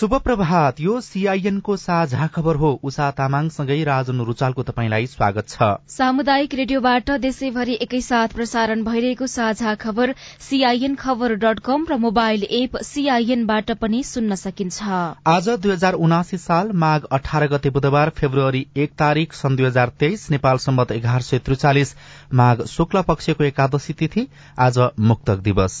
शुभ प्रभात। यो सीआईएनको साझा खबर हो। उषा तामाङसँगै राजन रुचालको तपाईँलाई स्वागत छ। सामुदायिक रेडियोबाट देशैभरि एकैसाथ प्रसारण भइरहेको साझा खबर सीआईएन खबर डट कम र मोबाइल एप सीआईएनबाट पनि सुन्न सकिन्छ। आज दुई हजार उनासी साल माघ अठार गते बुधबार फेब्रुअरी एक तारीक सन् दुई हजार तेइस नेपाल सम्मत एघार सय त्रिचालिस माघ शुक्ल पक्षको एकादशी तिथि आज मुक्तक दिवस।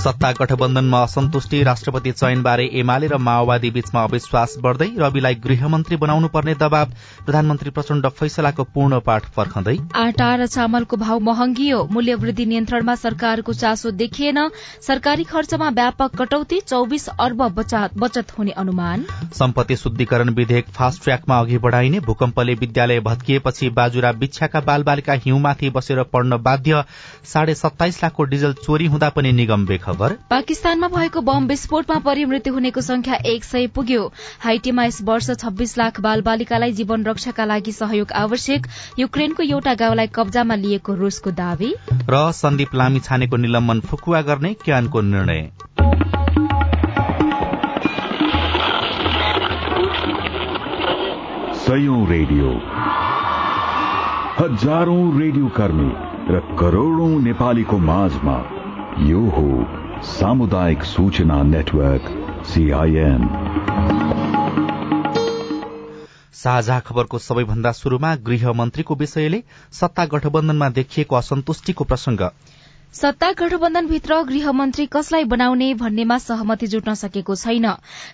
सत्ता गठबन्धनमा असन्तुष्टि राष्ट्रपति चयनबारे एमाले र माओवादी बीचमा अविश्वास बढ़दै रविलाई गृहमन्त्री बनाउनु पर्ने दबाव प्रधानमन्त्री प्रचण्ड फैसलाको पूर्ण पाठ पर्खँदै। आटा र चामलको भाव महँगियो। मूल्यवृद्धि नियन्त्रणमा सरकारको चासो देखिएन। सरकारी खर्चमा व्यापक कटौती चौविस अर्ब बचत हुने अनुमान। सम्पत्ति शुद्धिकरण विधेयक फास्ट ट्र्याकमा अघि बढ़ाइने भूकम्पले विद्यालय भत्किएपछि बाजुरा बिच्छाका बालबालिका हिउँमाथि बसेर पढ्न बाध्य साढे सत्ताइस लाखको डिजल चोरी हुँदा पनि निगम बेख खबर? पाकिस्तानमा भएको बम विस्फोटमा परिमृत्यु हुनेको संख्या एक सय पुग्यो। हाइटीमा यस वर्ष छब्बीस लाख बाल बालिकालाई जीवन रक्षाका लागि सहयोग आवश्यक। युक्रेनको एउटा गाउँलाई कब्जामा लिएको रूसको दावी? र सन्दीप लामी छानेको निलम्बन फुकुवा गर्ने क्यानको निर्णय। रेडियो। हजारौं रेडियो कर्मी र करोड़ौं नेपालीको माझमा यो हो सामुदायिक सूचना नेटवर्क सीआईएन साझा खबरको सबैभन्दा शुरूमा गृहमन्त्रीको विषयले सत्ता गठबन्धनमा देखिएको असन्तुष्टिको प्रसंग सत्ता गठबन्धनभित्र गृहमन्त्री कसलाई बनाउने भन्नेमा सहमति जुट्न सकेको छैन।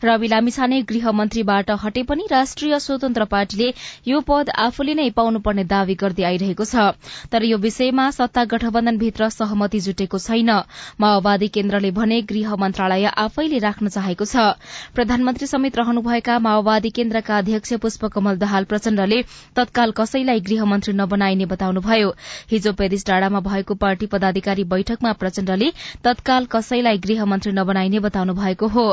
रवि लामिछाने गृहमन्त्रीबाट हटे पनि राष्ट्रिय स्वतन्त्र पार्टीले यो पद आफूले नै पाउनुपर्ने दावी गर्दै आइरहेको छ। तर यो विषयमा सत्ता गठबन्धनभित्र सहमति जुटेको छैन। माओवादी केन्द्रले भने गृह मन्त्रालय आफैले राख्न चाहेको छ। प्रधानमन्त्री समेत रहनुभएका माओवादी केन्द्रका अध्यक्ष पुष्पकमल दाहाल प्रचण्डले तत्काल कसैलाई गृहमन्त्री नबनाइने बताउनुभयो। हिजो पेरिस डाँडामा भएको पार्टी पदाधिकारी बैठकमा प्रचण्डले तत्काल कसैलाई गृहमन्त्री नबनाइने बताउनु भएको हो।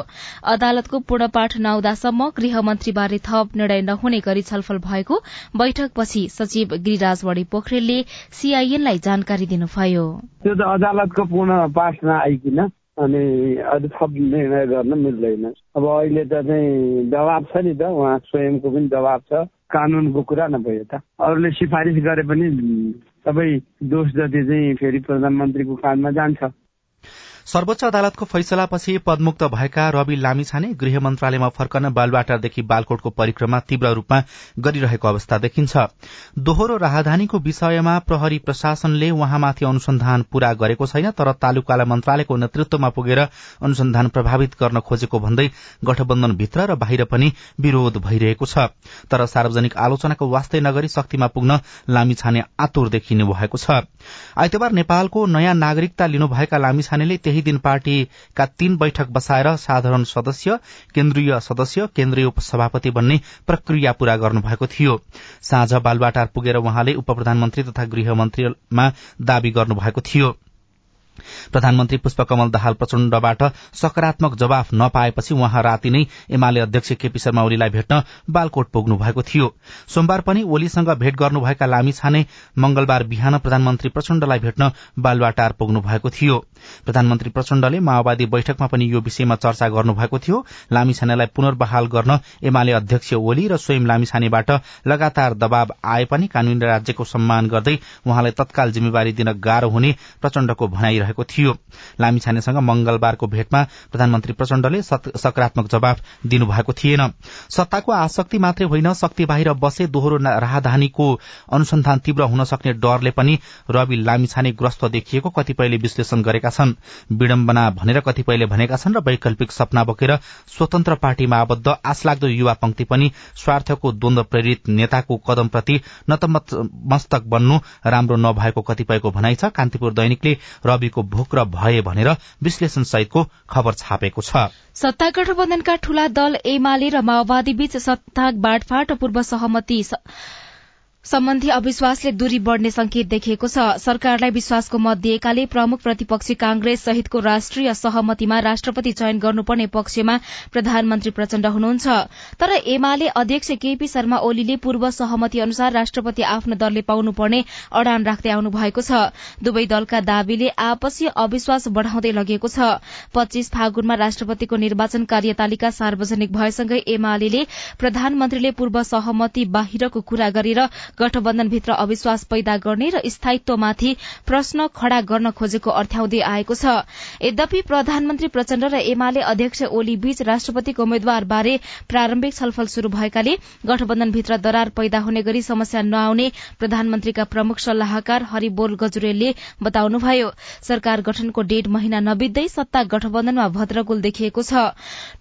अदालतको पूर्णपाठ नआउँदासम्म गृहमन्त्रीबारे थप निर्णय नहुने गरी छलफल भएको बैठकपछि सचिव गिरिराज वडी पोखरेलले सीआईएनलाई जानकारी दिनुभयो। त्यो त अदालतको पूर्ण पाठ नआइकन अनि अझ थप निर्णय गर्न मिल्दैन। अब अहिले त चाहिँ दबाब छ नि त उहाँ स्वयंको पनि दबाब छ। कानुनको कुरा नभयो त। अरूले सिफारिस गरे पनि सबै दोष जति चाहिँ फेरि प्रधानमन्त्रीको कानमा जान्छ। सर्वोच्च अदालतको फैसलापछि पदमुक्त भएका रवि लामिछाने गृह मन्त्रालयमा फर्कन बालवाटारदेखि बालकोटको परिक्रमा तीव्र रूपमा गरिरहेको अवस्था देखिन्छ। दोहोरो राजधानीको विषयमा प्रहरी प्रशासनले उहाँमाथि अनुसन्धान पूरा गरेको छैन तर तालुकाला मन्त्रालयको नेतृत्वमा पुगेर अनुसन्धान प्रभावित गर्न खोजेको भन्दै गठबन्धनभित्र र बाहिर पनि विरोध भइरहेको छ। तर सार्वजनिक आलोचनाको वास्तै नगरी शक्तिमा पुग्न लामिछाने आतुर देखिनु भएको छ। आइतबार नेपालको नयाँ नागरिकता लिनुभएका लामिछानेले त्यही दिन पार्टीका तीन बैठक बसाएर साधारण सदस्य केन्द्रीय सदस्य केन्द्रीय उपसभापति बन्ने प्रक्रिया पूरा गर्नुभएको थियो। साँझ बालबाटार पुगेर उहाँले उप प्रधानमन्त्री तथा गृहमन्त्रीमा दावी गर्नुभएको थियो। प्रधानमन्त्री पुष्पकमल दाहाल प्रचण्डबाट सकारात्मक जवाफ नपाएपछि उहाँ राति नै एमाले अध्यक्ष केपी शर्मा ओलीलाई भेट्न बालकोट पुग्नु भएको थियो। सोमबार पनि ओलीसँग भेट गर्नुभएका लामिछाने मंगलबार बिहान प्रधानमन्त्री प्रचण्डलाई भेट्न बालुवाटार पुग्नु भएको थियो। प्रधानमन्त्री प्रचण्डले माओवादी बैठकमा पनि यो विषयमा चर्चा गर्नुभएको थियो। लामिछानेलाई पुनर्बहाल गर्न एमाले अध्यक्ष ओली र स्वयं लामिछानेबाट लगातार दबाव आए पनि कानूनी राज्यको सम्मान गर्दै उहाँलाई तत्काल जिम्मेवारी दिन गाह्रो हुने प्रचण्डको भनाई गरिरहेको थियो। लामिछानेसँग मंगलबारको भेटमा प्रधानमन्त्री प्रचण्डले सकारात्मक जवाफ दिनुभएको थिएन। सत्ताको आसक्ति मात्रै होइन शक्ति बाहिर बसे दोहोरो राहदानीको अनुसन्धान तीव्र हुन सक्ने डरले पनि रवि लामिछाने ग्रस्त देखिएको कतिपयले विश्लेषण गरेका छन्। विडम्बना भनेर कतिपयले भनेका छन् र वैकल्पिक सपना बोकेर स्वतन्त्र पार्टीमा आबद्ध आशलाग्दो युवा पंक्ति पनि स्वार्थको द्वन्द प्रेरित नेताको कदमप्रति नतमस्तक बन्नु राम्रो नभएको कतिपयको भनाइ छ। कान्तिपुर दैनिकले रविको भोक भए भनेर विश्लेषण सहितको खबर छापेको छ। सत्ता गठबन्धनका ठूला दल एमाले र माओवादी बीच सत्ता बाँडफाँट पूर्व सहमति सम्बन्धी अविश्वासले दूरी बढ़ने संकेत देखिएको छ। सरकारलाई विश्वासको मत दिएकाले प्रमुख प्रतिपक्षी कांग्रेस सहितको राष्ट्रिय सहमतिमा राष्ट्रपति चयन गर्नुपर्ने पक्षमा प्रधानमन्त्री प्रचण्ड हुनुहुन्छ। तर एमाले अध्यक्ष केपी शर्मा ओलीले पूर्व सहमति अनुसार राष्ट्रपति आफ्नो दलले पाउनुपर्ने अडान राख्दै आउनु भएको छ। दुवै दलका दावीले आपसी अविश्वास बढ़ाउँदै लगेको छ। पच्चीस फागुनमा राष्ट्रपतिको निर्वाचन कार्यतालिका सार्वजनिक भएसँगै एमाले प्रधानमन्त्रीले पूर्व सहमति बाहिरको कुरा गरेर गठबन्धनभित्र अविश्वास पैदा गर्ने र स्थायित्वमाथि प्रश्न खड़ा गर्न खोजेको अर्थ्याउँदै आएको छ। यद्यपि प्रधानमन्त्री प्रचण्ड र एमाले अध्यक्ष ओली बीच राष्ट्रपतिको उम्मेद्वारबारे प्रारम्भिक छलफल शुरू भएकाले गठबन्धनभित्र दरार पैदा हुने गरी समस्या नआउने प्रधानमन्त्रीका प्रमुख सल्लाहकार हरिबोल गजुरेलले बताउनुभयो। सरकार गठनको डेढ़ महिना नबित्दै सत्ता गठबन्धनमा भद्रगोल देखिएको छ।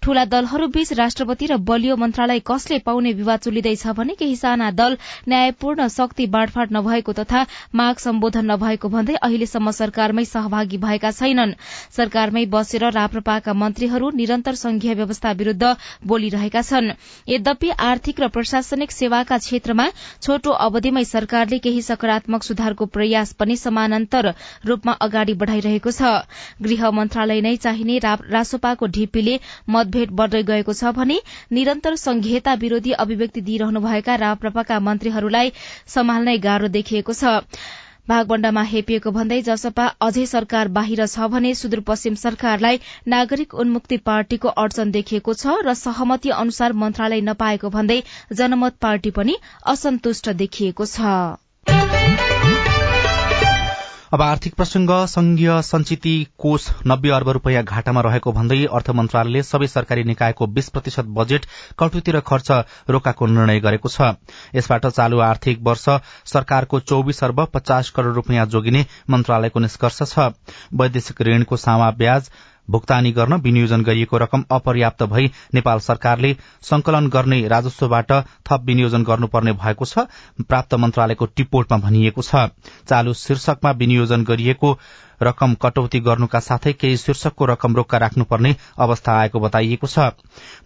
ठूला दलहरूबीच राष्ट्रपति र बलियो मन्त्रालय कसले पाउने विवाद चुलिँदैछ भने केही साना दल न्याय पूर्ण शक्ति बाँडफाँड नभएको तथा माग सम्बोधन नभएको भन्दै अहिलेसम्म सरकारमै सहभागी भएका छैनन्। सरकारमै बसेर राप्रपाका मन्त्रीहरू निरन्तर संघीय व्यवस्था विरूद्ध बोलिरहेका छन्। यद्यपि आर्थिक र प्रशासनिक सेवाका क्षेत्रमा छोटो अवधिमै सरकारले केही सकारात्मक सुधारको प्रयास पनि समानान्तर रूपमा अगाडि बढ़ाइरहेको छ। गृह मन्त्रालय नै चाहिने रासोपाको ढिप्पीले मतभेद बढ़दै गएको छ भने निरन्तर संघीयता विरोधी अभिव्यक्ति दिइरहनुभएका राप्रपाका मन्त्रीहरूलाई सम्हाल्नै गाह्रो देखिएको छ। भागवण्डामा हेपिएको भन्दै जसपा अझै सरकार बाहिर छ भने सुदूरपश्चिम सरकारलाई नागरिक उन्मुक्ति पार्टीको अडचन देखिएको छ र सहमति अनुसार मन्त्रालय नपाएको भन्दै जनमत पार्टी पनि असन्तुष्ट देखिएको छ। अब आर्थिक प्रसंग संघीय संचिति कोष नब्बे अर्ब रूपियाँ घाटामा रहेको भन्दै अर्थ मन्त्रालयले सबै सरकारी निकायको बीस प्रतिशत बजेट कटौती र खर्च रोकाको निर्णय गरेको छ। यसबाट चालू आर्थिक वर्ष सरकारको चौविस अर्ब पचास करोड़ रूपियाँ जोगिने मन्त्रालयको निष्कर्ष छ। वैदेशिक ऋणको सामा ब्याज भुक्तानी गर्न विनियोजन गरिएको रकम अपर्याप्त भई नेपाल सरकारले संकलन गर्ने राजस्वबाट थप विनियोजन गर्नुपर्ने भएको छ प्राप्त मन्त्रालयको टिपोटमा भनिएको छ। चालू शीर्षकमा विनियोजन गरिएको रकम कटौती गर्नुका साथै केही शीर्षकको रकम रोक्का राख्नुपर्ने अवस्था आएको बताइएको छ।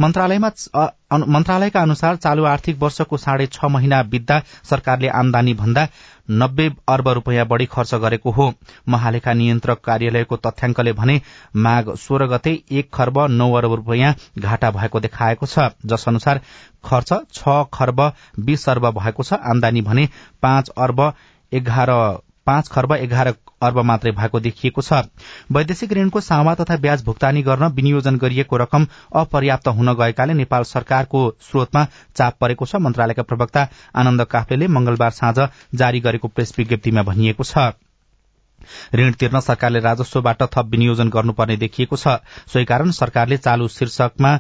मन्त्रालयका अनुसार चालू आर्थिक वर्षको साढे छ महिना बित्दा सरकारले आमदानी भन्दा नब्बे अर्ब रूपियाँ बढ़ी खर्च गरेको हो। महालेखा नियन्त्रक कार्यालयको तथ्याङ्कले भने माघ सोह्र गते एक खर्ब नौ अर्ब रूपियाँ घाटा भएको देखाएको छ। जस अनुसार खर्च छ खर्ब बीस अर्ब भएको छ। आमदानी भने पाँच अर्ब एघार पाँच खर्ब एघार अर्ब मात्रै भएको देखिएको छ। वैदेशिक ऋणको सामा तथा ब्याज भुक्तानी गर्न विनियोजन गरिएको रकम अपर्याप्त हुन गएकाले नेपाल सरकारको स्रोतमा चाप परेको छ। मन्त्रालयका प्रवक्ता आनन्द काफ्लेले मंगलबार साँझ जारी गरेको प्रेस विज्ञप्तिमा भनिएको छ। ऋण तिर्न सरकारले राजस्वबाट थप विनियोजन गर्नुपर्ने देखिएको छ। सोही कारण सरकारले चालू शीर्षकमा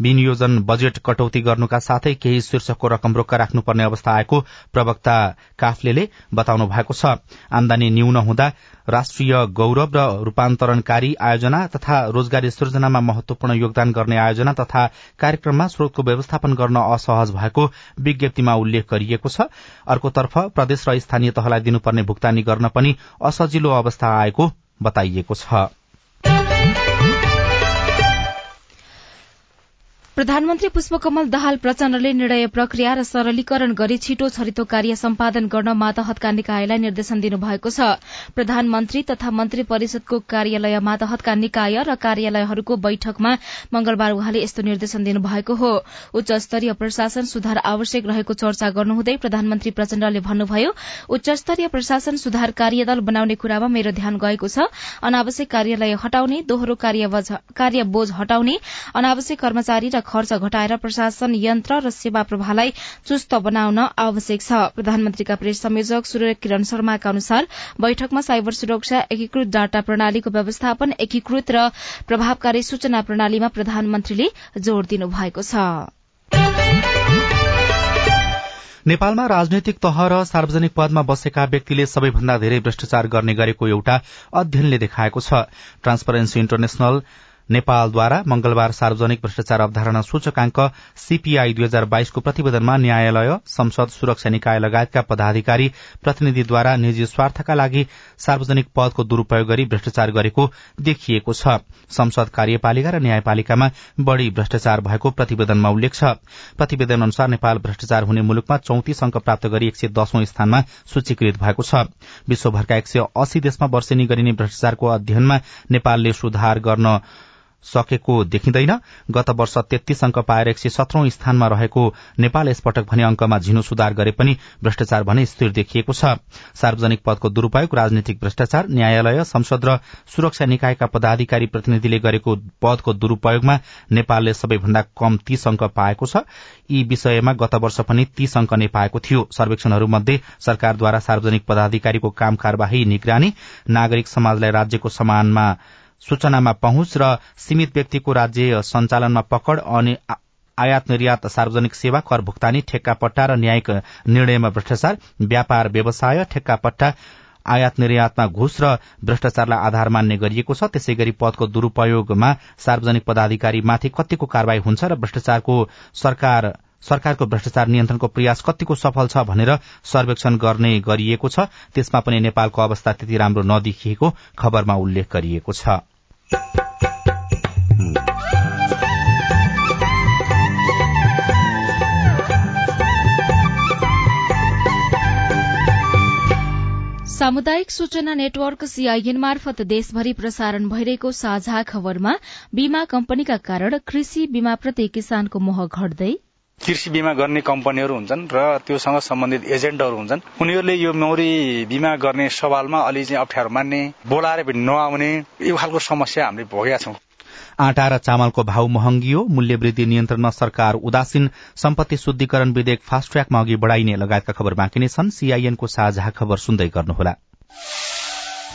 विनियोजन बजेट कटौती गर्नुका साथै केही शीर्षकको रकम रोक्का राख्नुपर्ने अवस्था आएको प्रवक्ता काफ्लेले बताउनु भएको छ। आमदानी न्यून हुँदा राष्ट्रिय गौरव र रूपान्तरणकारी आयोजना तथा रोजगारी सृजनामा महत्वपूर्ण योगदान गर्ने आयोजना तथा कार्यक्रममा स्रोतको व्यवस्थापन गर्न असहज भएको विज्ञप्तिमा उल्लेख गरिएको छ। अर्कोतर्फ प्रदेश र स्थानीय तहलाई दिनुपर्ने भुक्तानी गर्न पनि असजिलो अवस्था आएको बताइएको छ। प्रधानमन्त्री पुष्पकमल दाहाल प्रचण्डले निर्णय प्रक्रिया र सरलीकरण गरी छिटो छरितो कार्य सम्पादन गर्न मातहतका निकायलाई निर्देशन दिनुभएको छ। प्रधानमन्त्री तथा मन्त्री परिषदको कार्यालय मातहतका निकाय र कार्यालयहरूको बैठकमा मंगलबार उहाँले यस्तो निर्देशन दिनुभएको हो। उच्च स्तरीय प्रशासन सुधार आवश्यक रहेको चर्चा गर्नुहुँदै प्रधानमन्त्री प्रचण्डले भन्नुभयो उच्च स्तरीय प्रशासन सुधार कार्यदल बनाउने कुरामा मेरो ध्यान गएको छ। अनावश्यक कार्यालय हटाउने दोहोरो कार्य बोझ हटाउने अनावश्यक कर्मचारी र खर्च घटाएर प्रशासन यन्त्र र सेवा प्रवाहलाई चुस्त बनाउन आवश्यक छ। प्रधानमन्त्रीका प्रेस संयोजक सूर्य किरण शर्माका अनुसार बैठकमा साइबर सुरक्षा एकीकृत डाटा प्रणालीको व्यवस्थापन एकीकृत र प्रभावकारी सूचना प्रणालीमा प्रधानमन्त्रीले जोड़ दिनुभएको छ। नेपालमा राजनैतिक तह र सार्वजनिक पदमा बसेका व्यक्तिले सबैभन्दा धेरै भ्रष्टाचार गर्ने गरेको एउटा अध्ययनले देखाएको छ। ट्रान्सपरेन्सी इन्टरनेशनल नेपालद्वारा मंगलबार सार्वजनिक भ्रष्टाचार अवधारणा सूचकांक सीपीआई दुई हजार बाइसको प्रतिवेदनमा न्यायालय संसद सुरक्षा निकाय लगायतका पदाधिकारी प्रतिनिधिद्वारा निजी स्वार्थका लागि सार्वजनिक पदको दुरूपयोग गरी भ्रष्टाचार गरेको देखिएको छ। संसद कार्यपालिका र न्यायपालिकामा बढ़ी भ्रष्टाचार भएको प्रतिवेदनमा उल्लेख छ। प्रतिवेदन अनुसार नेपाल भ्रष्टाचार हुने मुलुकमा चौतिस अंक प्राप्त गरी एक सय दशौं स्थानमा सूचीकृत भएको छ। विश्वभरका एक सय अस्सी देशमा वर्षेनी गरिने भ्रष्टाचारको अध्ययनमा नेपालले सुधार गर्न सकेको देखिँदैन। गत वर्ष तेत्तीस अंक पाएर एक सय सत्रौं स्थानमा रहेको नेपाल यसपटक भने अंकमा झिनो सुधार गरे पनि भ्रष्टाचार भने स्थिर देखिएको छ। सार्वजनिक पदको दुरूपयोग राजनीतिक भ्रष्टाचार न्यायालय संसद र सुरक्षा निकायका पदाधिकारी प्रतिनिधिले गरेको पदको दुरूपयोगमा नेपालले सबैभन्दा कम तीस अंक पाएको छ। यी विषयमा गत वर्ष पनि तीस अंक नै पाएको थियो। सर्वेक्षणहरूमध्ये सरकारद्वारा सार्वजनिक पदाधिकारीको काम कार्यवाही निगरानी नागरिक समाजलाई राज्यको समानमा सूचनामा पहुँच र सीमित व्यक्तिको राज्य सञ्चालनमा पकड़ अनि आयात निर्यात सार्वजनिक सेवा कर भुक्तानी ठेक्का पट्टा र न्यायिक निर्णयमा भ्रष्टाचार व्यापार व्यवसाय ठेक्का पट्टा आयात निर्यातमा घुस र भ्रष्टाचारलाई आधार मान्ने गरिएको छ। त्यसै गरी पदको दुरूपयोगमा सार्वजनिक पदाधिकारीमाथि कतिको कार्यवाही हुन्छ र भ्रष्टाचारको सरकार सरकारको भ्रष्टाचार नियन्त्रणको प्रयास कतिको सफल छ भनेर सर्वेक्षण गर्ने गरिएको छ। त्यसमा पनि नेपालको अवस्था त्यति राम्रो नदेखिएको खबरमा उल्लेख गरिएको छ। सामुदायिक सूचना नेटवर्क सीआईएन मार्फत देशभरि प्रसारण भइरहेको साझा खबरमा बीमा कम्पनीका कारण कृषि बीमाप्रति किसानको मोह घट्दै कृषि बिमा गर्ने कम्पनीहरू हुन्छन् र त्योसँग सम्बन्धित एजेन्टहरू हुन्छन्। उनीहरूले यो मौरी बिमा गर्ने सवालमा अलि चाहिँ अप्ठ्यारो मान्ने बोलाएर नआउने यो खालको समस्या हामीले भोगेका छौँ। आटा र चामलको भाव महँगियो मूल्य वृद्धि नियन्त्रणमा सरकार उदासीन सम्पत्ति शुद्धिकरण विधेयक फास्ट ट्र्याकमा अघि बढ़ाइने लगायतका खबर बाँकी नै छन्। सीआईएनको साझा खबर सुन्दै गर्नुहोला।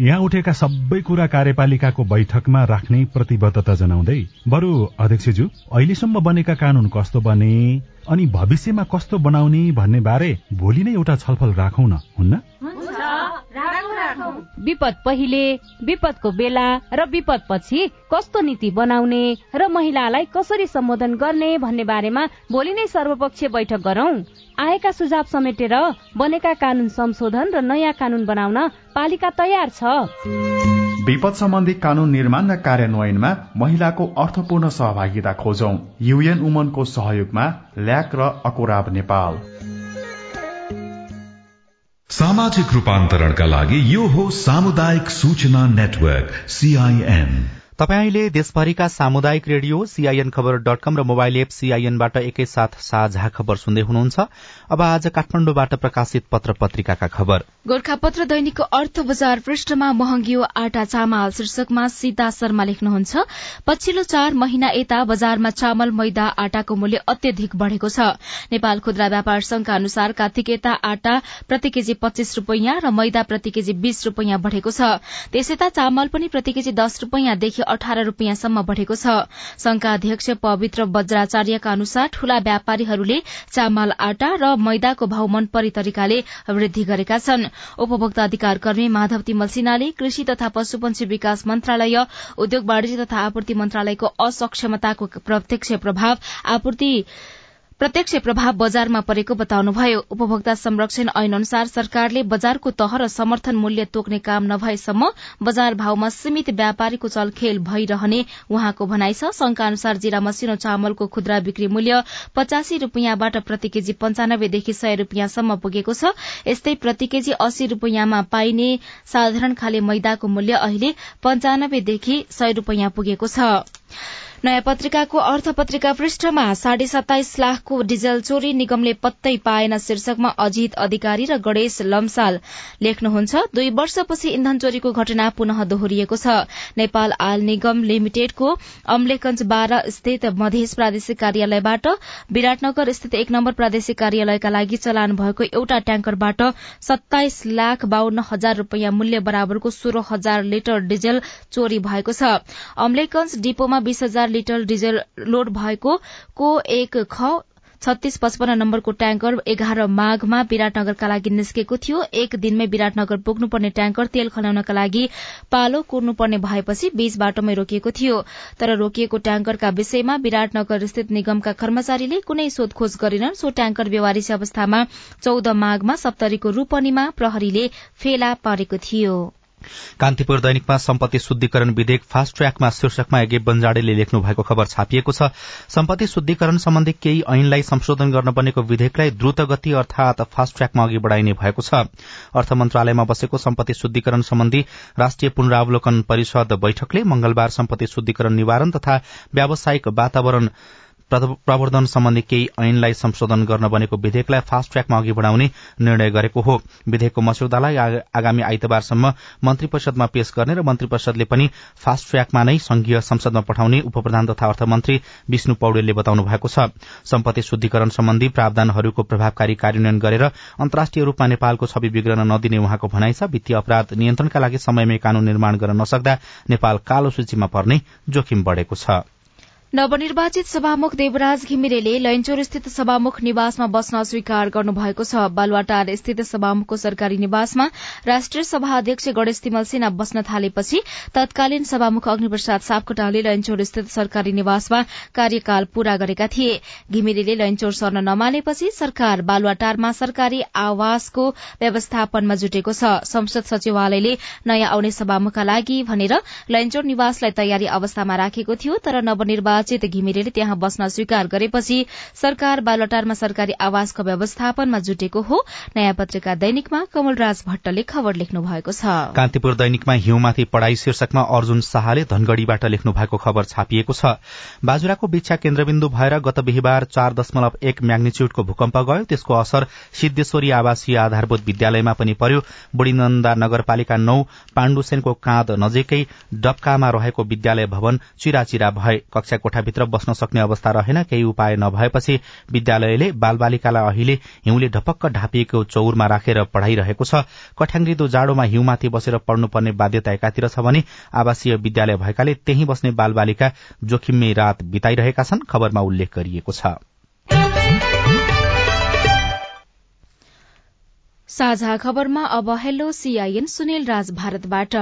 यहाँ उठेका सबै कुरा कार्यपालिकाको बैठकमा राख्ने प्रतिबद्धता जनाउँदै बरु अध्यक्षज्यू अहिलेसम्म बनेका कानून कस्तो बने? अनि भविष्यमा कस्तो बनाउने भन्ने बारे भोलि नै एउटा छलफल राखौँ न हुन्न? विपद पहिले विपदको बेला र विपद पछि कस्तो नीति बनाउने र महिलालाई कसरी सम्बोधन गर्ने भन्ने बारेमा भोलि नै सर्वपक्षीय बैठक गरौं। आएका सुझाव समेटेर बनेका कानून संशोधन र नयाँ कानून बनाउन पालिका तयार छ। विपद सम्बन्धी कानून निर्माण र कार्यान्वयनमा महिलाको अर्थपूर्ण सहभागिता खोजौं। युएन उमनको सहयोगमा ल्याक र अकोराब नेपाल। सामाजिक रूपान्तरणका लागि यो हो सामुदायिक सूचना नेटवर्क सीआईएन तपाईँले देशभरिका सामुदायिक radio CIN Khabar dot com र मोबाइल एप सीआईएनबाट एकैसाथ साझा खबर सुन्दै हुनुहुन्छ। अब आज काठमाडौँबाट प्रकाशित पत्र पत्रिकाका खबर। गोर्खापत्र दैनिकको अर्थ बजार पृष्ठमा महँगियो आटा चामल। शीर्षकमा सीता शर्मा लेख्नुहुन्छ पछिल्लो चार महिना यता बजारमा चामल मैदा आटाको मूल्य अत्यधिक बढ़ेको छ। नेपाल खुद्रा व्यापार संघका अनुसार कार्तिक यता आटा प्रति केजी पच्चीस रूपियाँ र मैदा प्रति केजी बीस रूपियाँ बढ़ेको छ। त्यसयता चामल पनि प्रति केजी दस रूपियाँदेखि अठार रूपियाँसम्म बढ़ेको छ। संघका अध्यक्ष पवित्र वज्राचार्यका अनुसार ठूला व्यापारीहरूले चामल आटा र मैदाको भाव मनपरी तरिकाले वृद्धि गरेका छन्। उपभोक्ता अधिकार कर्मी माधव तिमल सिन्हाले कृषि तथा पशुपन्छी विकास मन्त्रालय उद्योग वाणिज्य तथा आपूर्ति मन्त्रालयको असक्षमताको प्रत्यक्ष प्रभाव आपूर्ति प्रत्यक्ष प्रभाव बजारमा परेको बताउनुभयो। उपभोक्ता संरक्षण ऐन अनुसार सरकारले बजारको तह र समर्थन मूल्य तोक्ने काम नभएसम्म बजार भावमा सीमित व्यापारीको चलखेल भइरहने उहाँको भनाइ छ। संघका अनुसार जिरा मसिनो चामलको खुद्रा बिक्री मूल्य पचासी रूपियाँबाट प्रति केजी पञ्चानब्बेदेखि सय रूपियाँसम्म पुगेको छ। यस्तै प्रति केजी अस्सी रूपियाँमा पाइने साधारण खाले मैदाको मूल्य अहिले पञ्चानब्बेदेखि सय रूपियाँ पुगेको छ। नयाँ पत्रिकाको अर्थ पत्रिका पृष्ठमा साढे सत्ताइस लाखको डिजल चोरी निगमले पत्तै पाएन शीर्षकमा अजित अधिकारी र गणेश लम्साल। लेख्नुहुन्छ दुई वर्षपछि इन्धन चोरीको घटना पुनः दोहोरिएको छ। नेपाल आयल निगम लिमिटेडको अम्लेकंज बाह्र स्थित मधेस प्रादेशिक कार्यालयबाट विराटनगर स्थित एक नम्बर प्रादेशिक कार्यालयका लागि चलान भएको एउटा ट्याङ्करबाट सत्ताइस लाख बाहन्न हजार रूपियाँ मूल्य बराबरको सोह्र हजार लिटर डिजल चोरी भएको छ। अम्लेकंज डिपोमा बीस हजार लिटर डिजल लोड भएको को एक ख छत्तीस पचपन्न नम्बरको ट्याङ्कर एघार माघमा विराटनगरका लागि निस्केको थियो। एक दिनमै विराटनगर पुग्नुपर्ने ट्याङ्कर तेल खनाउनका लागि पालो कुर्नुपर्ने भएपछि बीच बाटोमै रोकिएको थियो। तर रोकिएको ट्याङ्करका विषयमा विराटनगर स्थित निगमका कर्मचारीले कुनै सोधखोज गरेनन्। सो ट्याङ्कर व्यवहारिसी अवस्थामा चौध माघमा सप्तरीको रूपनीमा प्रहरीले फेला पारेको थियो। कान्तिपुर दैनिकमा सम्पत्ति शुद्धिकरण विधेयक फास्ट ट्र्याकमा शीर्षकमा एगे बन्जाडेले लेख्नु भएको खबर छापिएको छ। सम्पत्ति शुद्धिकरण सम्बन्धी केही ऐनलाई संशोधन गर्न बनेको विधेयकलाई द्रुत गति अर्थात फास्ट ट्र्याकमा अघि बढ़ाइने भएको छ। अर्थ मन्त्रालयमा बसेको सम्पत्ति शुद्धिकरण सम्बन्धी राष्ट्रिय पुनरावलोकन परिषद बैठकले मंगलबार सम्पत्ति शुद्धिकरण निवारण तथा व्यावसायिक वातावरण प्रवर्धन सम्बन्धी केही ऐनलाई संशोधन गर्न बनेको विधेयकलाई फास्ट ट्र्याकमा अघि बढ़ाउने निर्णय गरेको हो। विधेयकको मस्यौदालाई आगामी आइतबारसम्म मन्त्री परिषदमा पेश गर्ने र मन्त्री परिषदले पनि फास्ट ट्र्याकमा नै संघीय संसदमा पठाउने उपप्रधान तथा अर्थमन्त्री विष्णु पौडेलले बताउनु भएको छ। सम्पत्ति शुद्धिकरण सम्बन्धी प्रावधानहरूको प्रभावकारी कार्यान्वयन गरेर अन्तर्राष्ट्रिय रूपमा नेपालको छवि बिग्रन नदिने उहाँको भनाइ छ। वित्तीय अपराध नियन्त्रणका लागि समयमै कानून निर्माण गर्न नसक्दा नेपाल कालो सूचीमा पर्ने जोखिम बढ़ेको छ। नवनिर्वाचित सभामुख देवराज घिमिरेले लैनचोर स्थित सभामुख निवासमा बस्न अस्वीकार गर्नुभएको छ। बालुवाटार स्थित सभामुखको सरकारी निवासमा राष्ट्रिय सभा अध्यक्ष गणेश तिमल सिन्हा बस्न थालेपछि तत्कालीन सभामुख अग्निप्रसाद सापकोटाले लैनचोर स्थित सरकारी निवासमा कार्यकाल पूरा गरेका थिए। घिमिरेले लैनचोर सर्न नमानेपछि सरकार बालुवाटारमा सरकारी आवासको व्यवस्थापनमा जुटेको छ। संसद सचिवालयले नयाँ आउने सभामुखका लागि भनेर लैनचोर निवासलाई तयारी अवस्थामा राखेको थियो तर नवनिर्वाचित अचेत घिमिरेले त्यहाँ बस्न स्वीकार गरेपछि सरकार बालटारमा सरकारी आवासको व्यवस्थापनमा जुटेको हो। नयाँ पत्रिका दैनिकमा कमलराज भट्टले खबर लेख्नु भएको छ। कान्तिपुर दैनिकमा हिउँमाथि पढ़ाई शीर्षकमा अर्जुन शाहले धनगढ़ीबाट लेख्नु भएको खबर छापिएको छ। बाजुराको विक्षा केन्द्रबिन्दु भएर गत बिहिबार चार दशमलव एक म्याग्निच्यूडको भूकम्प गयो। त्यसको असर सिद्धेश्वरी आवासीय आधारभूत विद्यालयमा पनि पर्यो। बुढीनन्दा नगरपालिका नौ पाण्डुसेनको काँध नजिकै डबकामा रहेको विद्यालय भवन चिराचिरा भए। कक्षा कोठाभित्र बस्न सक्ने अवस्था रहेन केही उपाय नभएपछि विद्यालयले बालबालिकालाई अहिले हिउँले ढपक्क ढापिएको चौरमा राखेर पढ़ाइरहेको छ। कठ्याङ्ग्रिदो जाडोमा हिउँमाथि बसेर पढ्नुपर्ने बाध्यता एकातिर छ भने आवासीय विद्यालय भएकाले त्यही बस्ने बालबालिका जोखिममै रात बिताइरहेका छन् खबरमा उल्लेख गरिएको छ। साझा खबरमा अब हेलो सीआईएन सुनिल राज भारतबाट।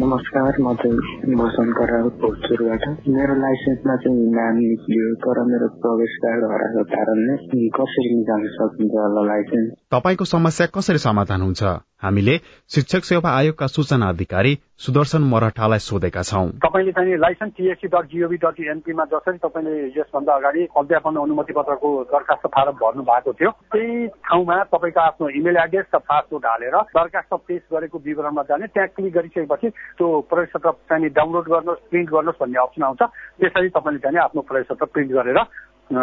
नमस्कार म चाहिँ भूषण कराल पोस्टरबाट मेरो लाइसेन्समा चाहिँ नाम निक्लियो तर मेरो प्रवेश कार्ड हराएको कारणले कसरी निकाल्न सकिन्छ होला लाइसेन्स? तपाईँको समस्या कसरी समाधान हुन्छ? हामीले शिक्षक सेवा आयोगका सूचना अधिकारी सुदर्शन मराठालाई सोधेका छौं। तपाईँले चाहिँ licence TSC dot gov dot एनपीमा जसरी तपाईँले यसभन्दा अगाडि अध्यापन अनुमति पत्रको दरखास्त फारम भर्नु भएको थियो त्यही ठाउँमा तपाईँको आफ्नो इमेल एड्रेस र पासवर्ड हालेर दरखास्त पेश गरेको विवरणमा जाने त्यहाँ क्लिक गरिसकेपछि त्यो प्रवेश पत्र चाहिँ डाउनलोड गर्नुहोस् प्रिन्ट गर्नुहोस् भन्ने अप्सन आउँछ। त्यसरी तपाईँले चाहिँ आफ्नो प्रवेश पत्र प्रिन्ट गरेर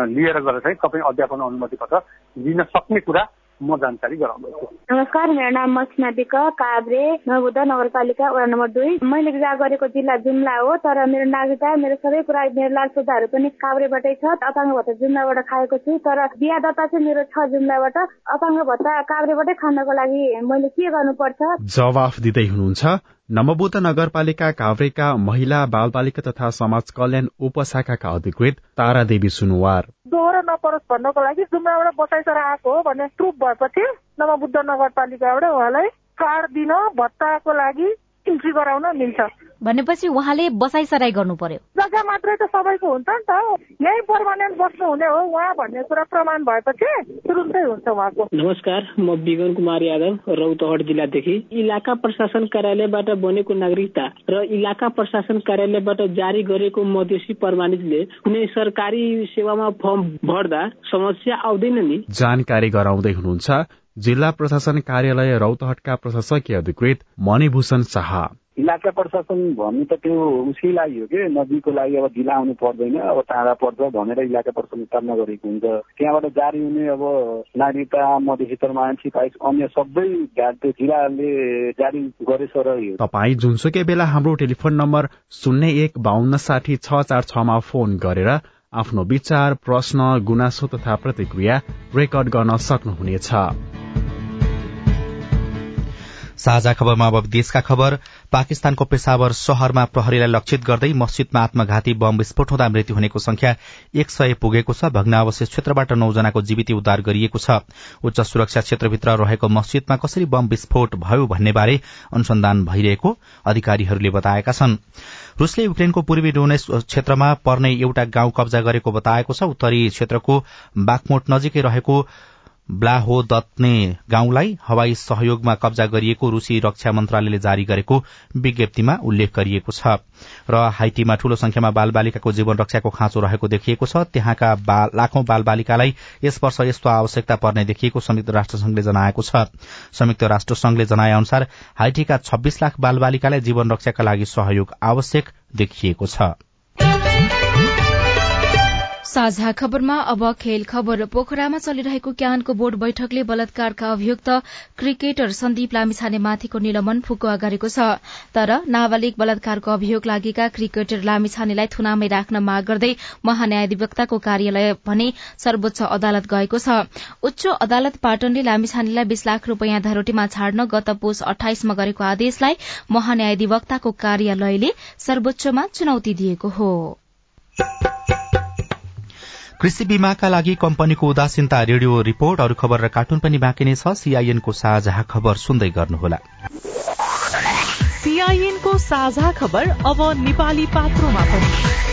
लिएर गएर चाहिँ तपाईँ अध्यापन अनुमति पत्र लिन सक्ने कुरा म जानकारी गराउँदैछु नमस्कार मेरो नाम मसिना विक काभ्रे नवबुद्ध नगरपालिका वडा नम्बर दुई मैले विवाह गरेको जिल्ला जुम्ला हो तर मेरो नागरिकता मेरो सबै कुरा मेरो लाल सुधाहरू पनि काभ्रेबाटै छ अपाङ्ग भत्ता जुम्लाबाट खाएको छु तर बिहा दत्ता चाहिँ मेरो छ जुम्लाबाट अपाङ्ग भत्ता काभ्रेबाटै खानको लागि मैले के गर्नुपर्छ जवाफ दिँदै हुनुहुन्छ नमबुद्ध नगरपालिका काभ्रेका महिला बालबालिका तथा समाज कल्याण उपशाखाका अधिकृत तारा देवी सुनुवार। दोहोरो नपरोस् भन्नको लागि जुम्लाबाट बसाइसर आएको हो भन्ने प्रुफ भएपछि नमबुद्ध नगरपालिकाबाट उहाँलाई कार्ड दिन भत्ताको लागि इन्ट्री गराउन मिल्छ। भनेपछि उहाँले बसाइसराई गर्नु पर्यो जग्गा मात्रै त सबैको हुन्छ नि त। यही पर्मानेन्ट बस्नु हुने हो। उहाँ भन्ने कुरा प्रमाण भएपछि तुरुन्तै हुन्छ उहाँको। नमस्कार म विगन कुमार यादव रौतहट जिल्लादेखि। इलाका प्रशासन कार्यालयबाट बनेको नागरिकता र इलाका प्रशासन कार्यालयबाट जारी गरेको मधेसी प्रमाणितले कुनै सरकारी सेवामा फर्म भर्दा समस्या आउँदैन नि। जानकारी गराउँदै हुनुहुन्छ जिल्ला प्रशासन कार्यालय रौतहटका प्रशासकीय अधिकृत मणिभूषण शाह। इलाका प्रशासन भन्नु त त्यो उसकै लागि हो कि नदीको लागि अब जिल्ला आउनु पर्दैन अब टाढा पर्छ भनेर इलाका प्रशासन स्थापना गरेको हुन्छ। त्यहाँबाट जारी हुने अब नागरिकता मधेसी प्रमाण सिपाही अन्य सबै त्यो जिल्लाले जारी गरेछ र यो। तपाईँ जुनसुकै बेला हाम्रो टेलिफोन नम्बर शून्य एक बाहन्न साठी छ चार छमा फोन गरेर आफ्नो विचार प्रश्न गुनासो तथा प्रतिक्रिया रेकर्ड गर्न सक्नुहुनेछ। साझा खबरमा अब देशका खबर। पाकिस्तानको पेशावर शहरमा प्रहरीलाई लक्षित गर्दै मस्जिदमा आत्मघाती बम विस्फोट हुँदा मृत्यु हुनेको संख्या एक सय पुगेको छ। भग्नावशेष क्षेत्रबाट नौजनाको जीविती उद्धार गरिएको छ। उच्च सुरक्षा क्षेत्रभित्र रहेको मस्जिदमा कसरी बम विस्फोट भयो भन्नेबारे अनुसन्धान भइरहेको अधिकारीहरूले बताएका छन्। रूसले युक्रेनको पूर्वी डोनेस क्षेत्रमा पर्ने एउटा गाउँ कब्जा गरेको बताएको छ। उत्तरी क्षेत्रको बागमोट नजिकै रहेको ब्लाहोदत्ने गाउँलाई हवाई सहयोगमा कब्जा गरिएको रूसी रक्षा मन्त्रालयले जारी गरेको विज्ञप्तिमा उल्लेख गरिएको छ। र हाइटीमा ठूलो संख्यामा बालबालिकाको जीवन रक्षाको खाँचो रहेको देखिएको छ। त्यहाँका लाखौं बालबालिकालाई यस वर्ष यस्तो आवश्यकता पर्ने देखिएको संयुक्त राष्ट्र संघले जनाएको छ। संयुक्त राष्ट्र संघले जनाए अनुसार हाइटीका छब्बीस लाख बालबालिकालाई जीवन रक्षाका लागि सहयोग आवश्यक देखिएको छ। साझा खबरमा अब खेल खबर पोखरामा चलिरहेको क्यानको बोर्ड बैठकले बलात्कारका अभियुक्त क्रिकेटर सन्दीप लामिछानेमाथिको निलम्बन फुकुवा गरेको छ। तर नाबालिग बलात्कारको अभियोग लागेका क्रिकेटर लामिछानेलाई थुनामै राख्न माग गर्दै महान्यायाधिवक्ताको कार्यालय भने सर्वोच्च अदालत गएको छ। उच्च अदालत पाटनले लामिछानेलाई बीस लाख रूपियाँ धरोटीमा छाड्न गत पोष अठाइसमा गरेको आदेशलाई महान्यायाधिवक्ताको कार्यालयले सर्वोच्चमा चुनौती दिएको हो। कृषि बीमाका लागि कम्पनीको उदासीनता रेडियो रिपोर्ट अरू खबर र कार्टुन पनि बाँकी नै छ। सीआईएनको साझा खबर सुन्दै गर्नुहोला। सीआईएनको साझा खबर अब नेपाली पात्रोमा पनि।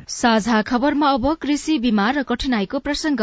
साझा खबरमा अब कृषि बीमा र कठिनाईको प्रसंग।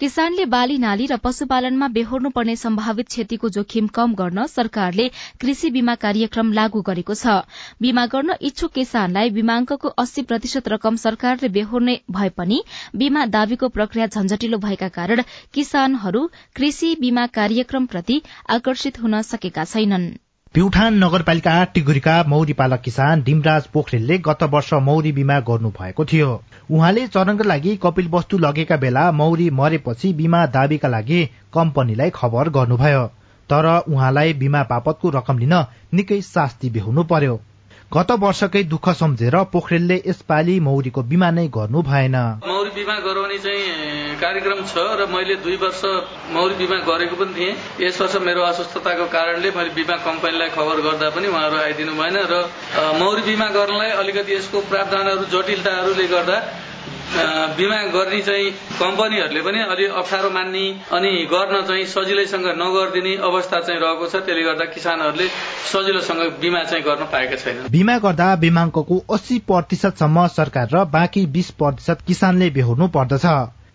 किसानले बाली नाली र पशुपालनमा बेहोर्नु पर्ने सम्भावित क्षतिको जोखिम कम गर्न सरकारले कृषि बीमा कार्यक्रम लागू गरेको छ। बीमा गर्न इच्छुक किसानलाई बीमाङ्कको अस्सी प्रतिशत रकम सरकारले बेहोर्ने भए पनि बीमा दावीको प्रक्रिया झन्झटिलो भएका कारण किसानहरू कृषि बीमा कार्यक्रमप्रति आकर्षित हुन सकेका छैनन्। प्युठान नगरपालिका टिगुरीका मौरी पालक किसान डिमराज पोखरेलले गत वर्ष मौरी बिमा गर्नु भएको थियो। उहाँले चरणका लागि कपिल वस्तु लगेका बेला मौरी मरेपछि बिमा दावीका लागि कम्पनीलाई खबर गर्नुभयो। तर उहाँलाई बिमा बापतको रकम लिन निकै शास्ति बेहुनु पर्यो। गत वर्षकै दुःख सम्झेर पोखरेलले यसपालि मौरीको बिमा नै गर्नु भएन। मौरी बिमा गराउने चाहिँ कार्यक्रम छ र मैले दुई वर्ष मौरी बिमा गरेको पनि थिएँ। यस वर्ष मेरो अस्वस्थताको कारणले मैले बिमा कम्पनीलाई खबर गर्दा पनि उहाँहरू आइदिनु भएन र मौरी बिमा गर्नलाई अलिकति यसको प्रावधानहरू जटिलताहरूले गर्दा बिमा गर्ने चाहिँ कम्पनीहरूले पनि अलि अप्ठ्यारो मान्ने अनि गर्न चाहिँ सजिलैसँग नगरिदिने अवस्था चाहिँ रहेको छ। त्यसले गर्दा किसानहरूले सजिलोसँग बिमा चाहिँ गर्न पाएका छैनन्। बिमा गर्दा बिमाङ्कको अस्सी प्रतिशतसम्म सरकार र बाँकी बीस प्रतिशत किसानले बेहोर्नु पर्दछ।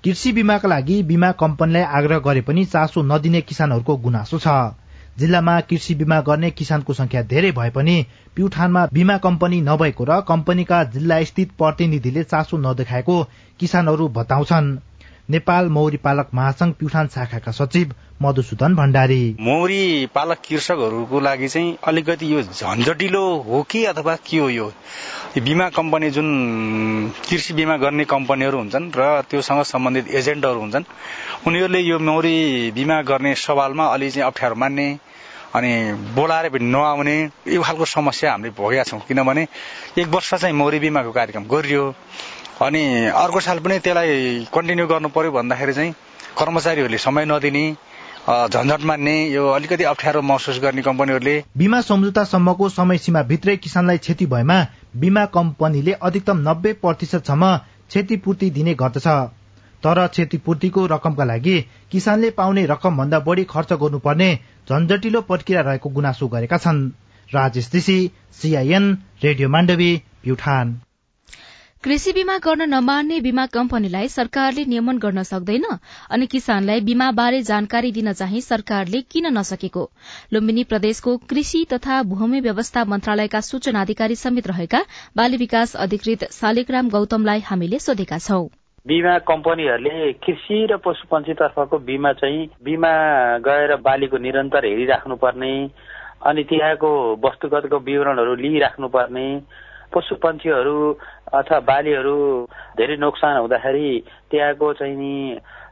कृषि बिमाका लागि बिमा कम्पनीलाई आग्रह गरे पनि चासो नदिने किसानहरूको गुनासो छ। जिल्लामा कृषि बिमा गर्ने किसानको संख्या धेरै भए पनि प्युठानमा बिमा कम्पनी नभएको र कम्पनीका जिल्ला स्थित प्रतिनिधिले चासो नदेखाएको किसानहरू बताउँछन्। नेपाल मौरी पालक महासंघ प्युठान शाखाका सचिव मधुसूदन भण्डारी। मौरी पालक कृषकहरूको लागि चाहिँ अलिकति यो झन्झटिलो हो कि अथवा के हो यो? बिमा कम्पनी जुन कृषि बिमा गर्ने कम्पनीहरू हुन्छन् र त्योसँग सम्बन्धित एजेन्टहरू हुन्छन् उनीहरूले यो मौरी बिमा गर्ने सवालमा अलि चाहिँ अप्ठ्यारो मान्ने अनि बोलाएर पनि नआउने यो खालको समस्या हामीले भोगेका छौँ। किनभने एक वर्ष चाहिँ मौरी बिमाको कार्यक्रम गरियो अनि अर्को साल पनि त्यसलाई कन्टिन्यू गर्नु पर्यो भन्दाखेरि चाहिँ कर्मचारीहरूले समय नदिने झन्झट मान्ने यो अलिकति अप्ठ्यारो महसुस गर्ने कम्पनीहरूले बिमा सम्झौतासम्मको समय सीमा भित्रै किसानलाई क्षति भएमा बिमा कम्पनीले अधिकतम नब्बे प्रतिशतसम्म क्षतिपूर्ति दिने गर्दछ। तर क्षतिपूर्तिको रकमका लागि किसानले पाउने रकम भन्दा बढ़ी खर्च गर्नुपर्ने झन्झटिलो प्रक्रिया रहेको गुनासो गरेका छन्। Rajesh Rishi CIN radio Mandavi Pyuthan. कृषि बीमा गर्न नमान्ने बीमा कम्पनीलाई सरकारले नियमन गर्न सक्दैन अनि किसानलाई बीमा बारे जानकारी दिन चाहिँ सरकारले किन नसकेको? लुम्बिनी प्रदेशको कृषि तथा भूमि व्यवस्था मन्त्रालयका सूचना अधिकारी समेत रहेका बाली विकास अधिकृत शालिग्राम गौतमलाई हामीले सोधेका छौं। बिमा कम्पनीहरूले कृषि र पशुपन्छीतर्फको बिमा चाहिँ बिमा गएर बालीको निरन्तर हेरिराख्नुपर्ने अनि त्यहाँको वस्तुगतको विवरणहरू लिइराख्नुपर्ने पशु पन्छीहरू अथवा बालीहरू धेरै नोक्सान हुँदाखेरि त्यहाँको चाहिँ नि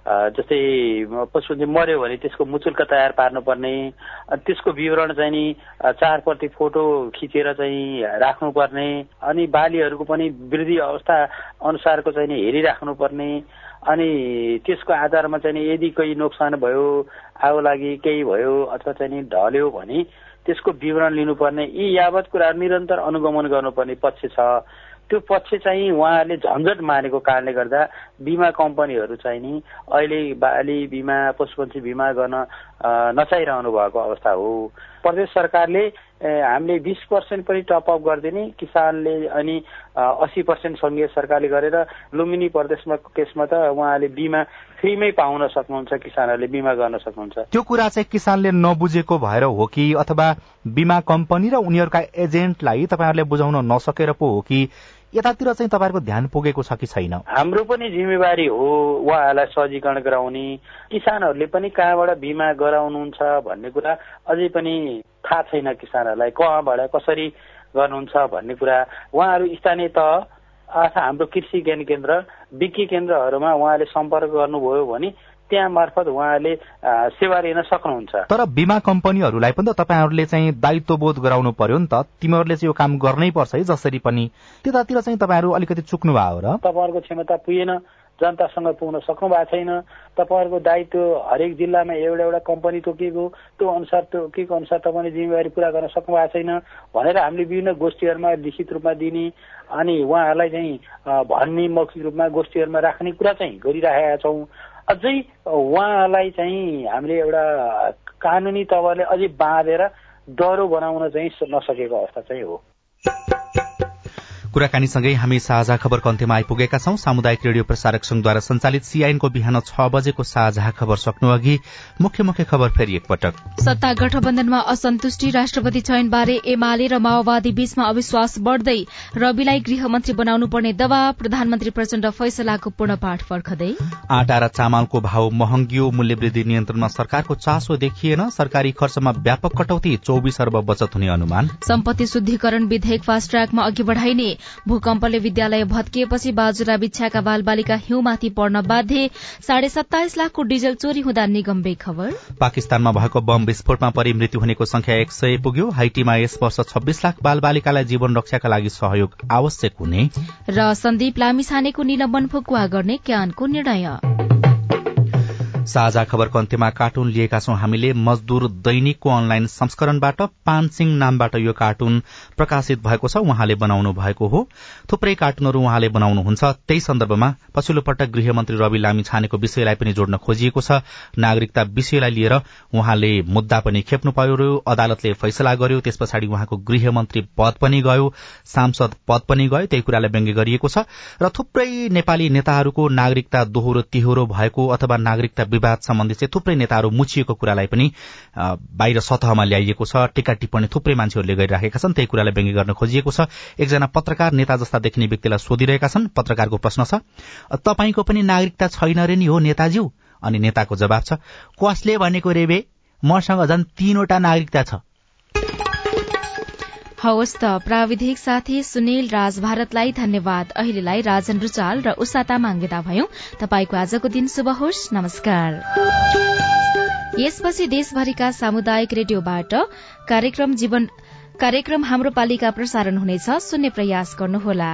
जस्तै पशु मर्यो भने त्यसको मुचुल्का तयार पार्नुपर्ने त्यसको विवरण चाहिँ नि चार प्रति फोटो खिचेर चाहिँ राख्नुपर्ने अनि बालीहरूको पनि वृद्धि अवस्था अनुसारको चाहिँ नि हेरिराख्नुपर्ने अनि त्यसको आधारमा चाहिँ यदि कोही नोक्सान भयो आगो लागि केही भयो अथवा चाहिँ नि ढल्यो भने त्यसको विवरण लिनुपर्ने यी यावत कुरा निरन्तर अनुगमन गर्नुपर्ने पक्ष छ। त्यो पक्ष चाहिँ उहाँहरूले झन्झट मानेको कारणले गर्दा बिमा कम्पनीहरू चाहिँ नि अहिले बाली बिमा पशुपन्छी बिमा गर्न नचाहिरहनु भएको अवस्था हो। प्रदेश सरकारले हामीले बिस पर्सेन्ट पनि टपअप गरिदिने किसानले अनि अस्सी पर्सेन्ट सङ्घीय सरकारले गरेर लुम्बिनी प्रदेशमा केसमा त उहाँले बिमा फ्रीमै पाउन सक्नुहुन्छ किसानहरूले बिमा गर्न सक्नुहुन्छ। त्यो कुरा चाहिँ किसानले नबुझेको भएर हो कि अथवा बिमा कम्पनी र उनीहरूका एजेन्टलाई तपाईँहरूले बुझाउन नसकेर पो हो कि यतातिर चाहिँ तपाईँहरूको ध्यान पुगेको छ कि छैन? हाम्रो पनि जिम्मेवारी हो उहाँहरूलाई सजीकरण गराउने। किसानहरूले पनि कहाँबाट बिमा गराउनुहुन्छ भन्ने कुरा अझै पनि थाहा छैन किसानहरूलाई कहाँबाट कसरी गर्नुहुन्छ भन्ने कुरा। उहाँहरू स्थानीय तह अथवा हाम्रो कृषि ज्ञान केन्द्र विकी केन्द्रहरूमा उहाँले सम्पर्क गर्नुभयो भने त्यहाँ मार्फत उहाँले सेवा लिन सक्नुहुन्छ। तर बिमा कम्पनीहरूलाई पनि त तपाईँहरूले चाहिँ दायित्व बोध गराउनु पर्यो नि त। तिमीहरूले चाहिँ यो काम गर्नै पर्छ है जसरी पनि। त्यतातिर चाहिँ तपाईँहरू अलिकति चुक्नु भयो र? तपाईँहरूको क्षमता पुगेन। जनतासँग पुग्न सक्नु भएको छैन। तपाईँहरूको दायित्व हरेक जिल्लामा एउटा एउटा कम्पनी तोकिएको त्यो अनुसार तोकिएको अनुसार तपाईँले जिम्मेवारी पुरा गर्न सक्नु भएको छैन भनेर हामीले विभिन्न गोष्ठीहरूमा लिखित रूपमा दिने अनि उहाँहरूलाई चाहिँ भन्ने मौखिक रूपमा गोष्ठीहरूमा राख्ने कुरा चाहिँ गरिराखेका छौँ। अझै उहाँलाई चाहिँ हामीले एउटा कानुनी तवरले अझै बाँधेर डह्रो बनाउन चाहिँ नसकेको अवस्था चाहिँ हो। कुराकानीसँगै हामी साझा खबरको अन्त्यमा आइपुगेका छौं। सामुदायिक रेडियो प्रसारक संघद्वारा संचालित सीआईएनको बिहान छ बजेको साझा खबर सक्नु अघि मुख्य मुख्य खबर फेरि एकपटक। सत्ता गठबन्धनमा असन्तुष्टि राष्ट्रपति चयनबारे एमाले र माओवादी बीचमा अविश्वास बढ़दै रविलाई गृहमन्त्री बनाउनु पर्ने दबाव प्रधानमन्त्री प्रचण्ड फैसलाको पूर्णपाठ पर्खदै आटा र चामलको भाव महँगियो मूल्यवृद्धि नियन्त्रणमा सरकारको चासो देखिएन सरकारी खर्चमा व्यापक कटौती चौबिस अर्ब बचत हुने अनुमान। सम्पत्ति शुद्धिकरण विधेयक फास्ट ट्र्याकमा अघि बढ़ाइने भूकम्पले विद्यालय भत्किएपछि बाजुरा बिछ्याका बालबालिका हिउँमाथि पढ्न बाध्य। साढे सत्ताइस लाखको डिजल चोरी हुँदा निगम बेखबर। पाकिस्तानमा भएको बम विस्फोटमा परि मृत्यु हुनेको संख्या एक सय पुग्यो। हाइटीमा यस वर्ष छब्बीस लाख बालबालिकालाई जीवन रक्षाका लागि सहयोग आवश्यक हुने। र सन्दीप लामिछानेको निलम्बन फुकुवा गर्ने क्यानको निर्णय। साझा खबरको अन्त्यमा कार्टुन लिएका छौं हामीले मजदूर दैनिकको अनलाइन संस्करणबाट पानसिंह नामबाट यो कार्टुन प्रकाशित भएको छ उहाँले बनाउनु भएको हो। थुप्रै कार्टुनहरू उहाँले बनाउनुहुन्छ। त्यही सन्दर्भमा पछिल्लो पटक गृहमन्त्री रवि लामी छानेको विषयलाई पनि जोड्न खोजिएको छ। नागरिकता विषयलाई लिएर उहाँले मुद्दा पनि खेप्नु पर्यो अदालतले फैसला गर्यो त्यस पछाडि उहाँको गृहमन्त्री पद पनि गयो सांसद पद पनि गयो त्यही कुरालाई व्यङ्ग्य गरिएको छ। र थुप्रै नेपाली नेताहरूको नागरिकता दोहोरो तिहोरो भएको अथवा नागरिकता विवाद सम्बन्धी चाहिँ थुप्रै नेताहरू मुछिएको कुरालाई पनि बाहिर सतहमा ल्याइएको छ टिका टिप्पणी थुप्रै मान्छेहरूले गरिराखेका छन् त्यही कुरालाई व्यङ्ग्य गर्न खोजिएको छ। एकजना पत्रकार नेता जस्ता देखिने व्यक्तिलाई सोधिरहेका छन् पत्रकारको प्रश्न छ तपाईँको पनि नागरिकता छैन रे नि हो नेताज्यू? अनि नेताको जवाब छ कसले भनेको रेबे मसँग झन् तीनवटा नागरिकता छ। हवस् त प्राविधिक साथी सुनिल राज भारतलाई धन्यवाद। अहिलेलाई राजन रुचाल र उषा तामाङ विदा भयौं। तपाईँको आजको दिन शुभ होस्। नमस्कार। यसपछि देशभरिका सामुदायिक रेडियोबाट कार्यक्रम जीवन कार्यक्रम हाम्रो पालिका प्रसारण हुनेछ। सुन्ने प्रयास गर्नुहोला।